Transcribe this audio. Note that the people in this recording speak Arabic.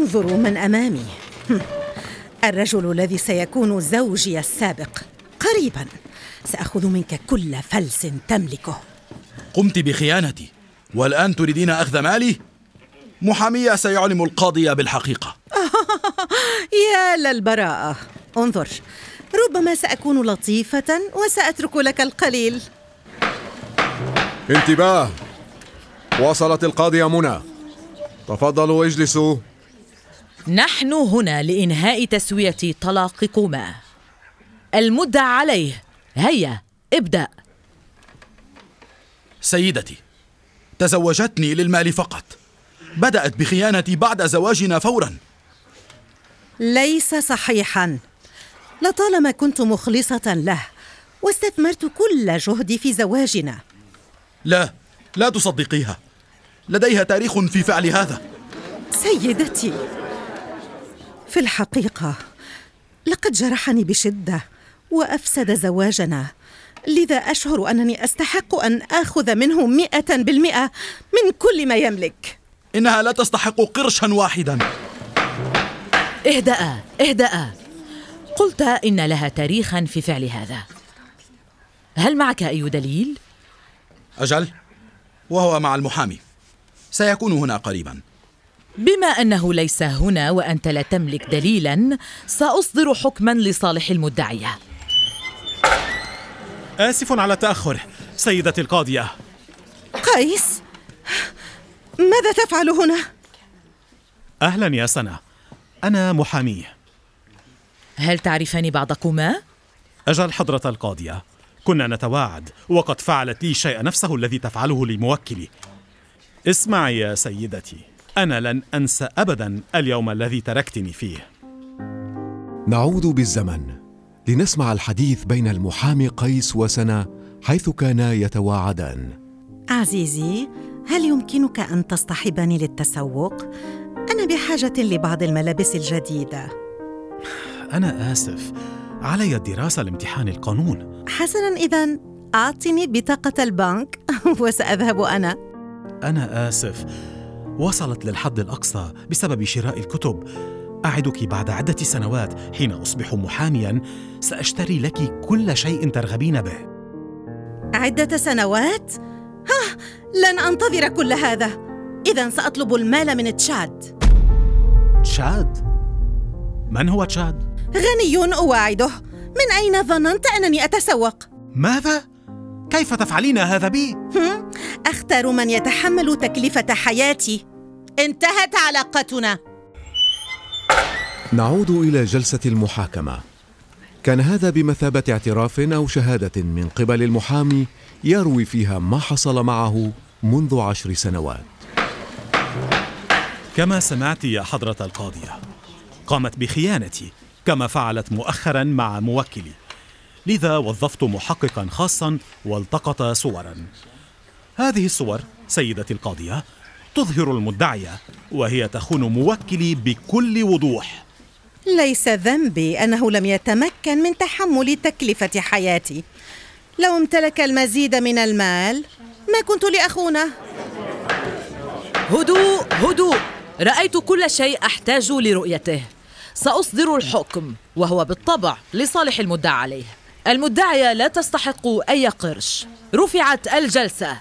انظروا من أمامي. الرجل الذي سيكون زوجي السابق. قريبا. سأخذ منك كل فلس تملكه. قمت بخيانتي. والآن تريدين أخذ مالي؟ محامية سيعلم القاضي بالحقيقة. يا للبراءة. انظر. ربما سأكون لطيفة وسأترك لك القليل. انتباه. وصلت القاضية منى تفضلوا اجلسوا. نحن هنا لإنهاء تسوية طلاقكما. المدعى عليه. هيا ابدأ. سيدتي تزوجتني للمال فقط. بدأت بخيانتي بعد زواجنا فورا. ليس صحيحا. لطالما كنت مخلصة له واستثمرت كل جهدي في زواجنا. لا لا تصدقيها. لديها تاريخ في فعل هذا. سيدتي في الحقيقة لقد جرحني بشدة وأفسد زواجنا لذا أشعر أنني أستحق أن آخذ منه مئة بالمئة من كل ما يملك. إنها لا تستحق قرشا واحدا. اهدأ اهدأ. قلت إن لها تاريخا في فعل هذا. هل معك أي دليل؟ أجل وهو مع المحامي. سيكون هنا قريبا. بما أنه ليس هنا وأنت لا تملك دليلا سأصدر حكما لصالح المدعية آسف على التأخر سيدتي القاضية. قيس ماذا تفعل هنا؟ أهلا يا سنة أنا محامي. هل تعرفان بعضكما؟ أجل حضرة القاضية كنا نتواعد وقد فعلت لي شيء نفسه الذي تفعله لموكلي. اسمعي يا سيدتي. أنا لن أنسى أبدا اليوم الذي تركتني فيه. نعود بالزمن لنسمع الحديث بين المحامي قيس وسنا حيث كانا يتواعدان. عزيزي هل يمكنك أن تصطحبني للتسوق؟ أنا بحاجة لبعض الملابس الجديدة. أنا آسف. علي الدراسة لامتحان القانون. حسنا إذا. أعطني بطاقة البنك وسأذهب أنا. أنا آسف. وصلت للحد الأقصى بسبب شراء الكتب أعدك بعد عدة سنوات حين أصبح محاميا سأشتري لك كل شيء ترغبين به عدة سنوات؟ ها لن أنتظر كل هذا إذا سأطلب المال من تشاد تشاد من هو تشاد؟ غني أواعده من أين ظننت أنني أتسوق؟ ماذا؟ كيف تفعلين هذا بي؟ أختار من يتحمل تكلفة حياتي انتهت علاقتنا. نعود إلى جلسة المحاكمة. كان هذا بمثابة اعتراف أو شهادة من قبل المحامي يروي فيها ما حصل معه منذ عشر سنوات. كما سمعت يا حضرة القاضية قامت بخيانتي كما فعلت مؤخرا مع موكلي. لذا وظفت محققا خاصا والتقط صورا. هذه الصور سيدتي القاضية تظهر المدعية وهي تخون موكلي بكل وضوح. ليس ذنبي أنه لم يتمكن من تحمل تكلفة حياتي. لو امتلك المزيد من المال ما كنت لأخونه. هدوء هدوء. رأيت كل شيء أحتاج لرؤيته. سأصدر الحكم وهو بالطبع لصالح المدعى عليه. المدعية لا تستحق أي قرش. رفعت الجلسة.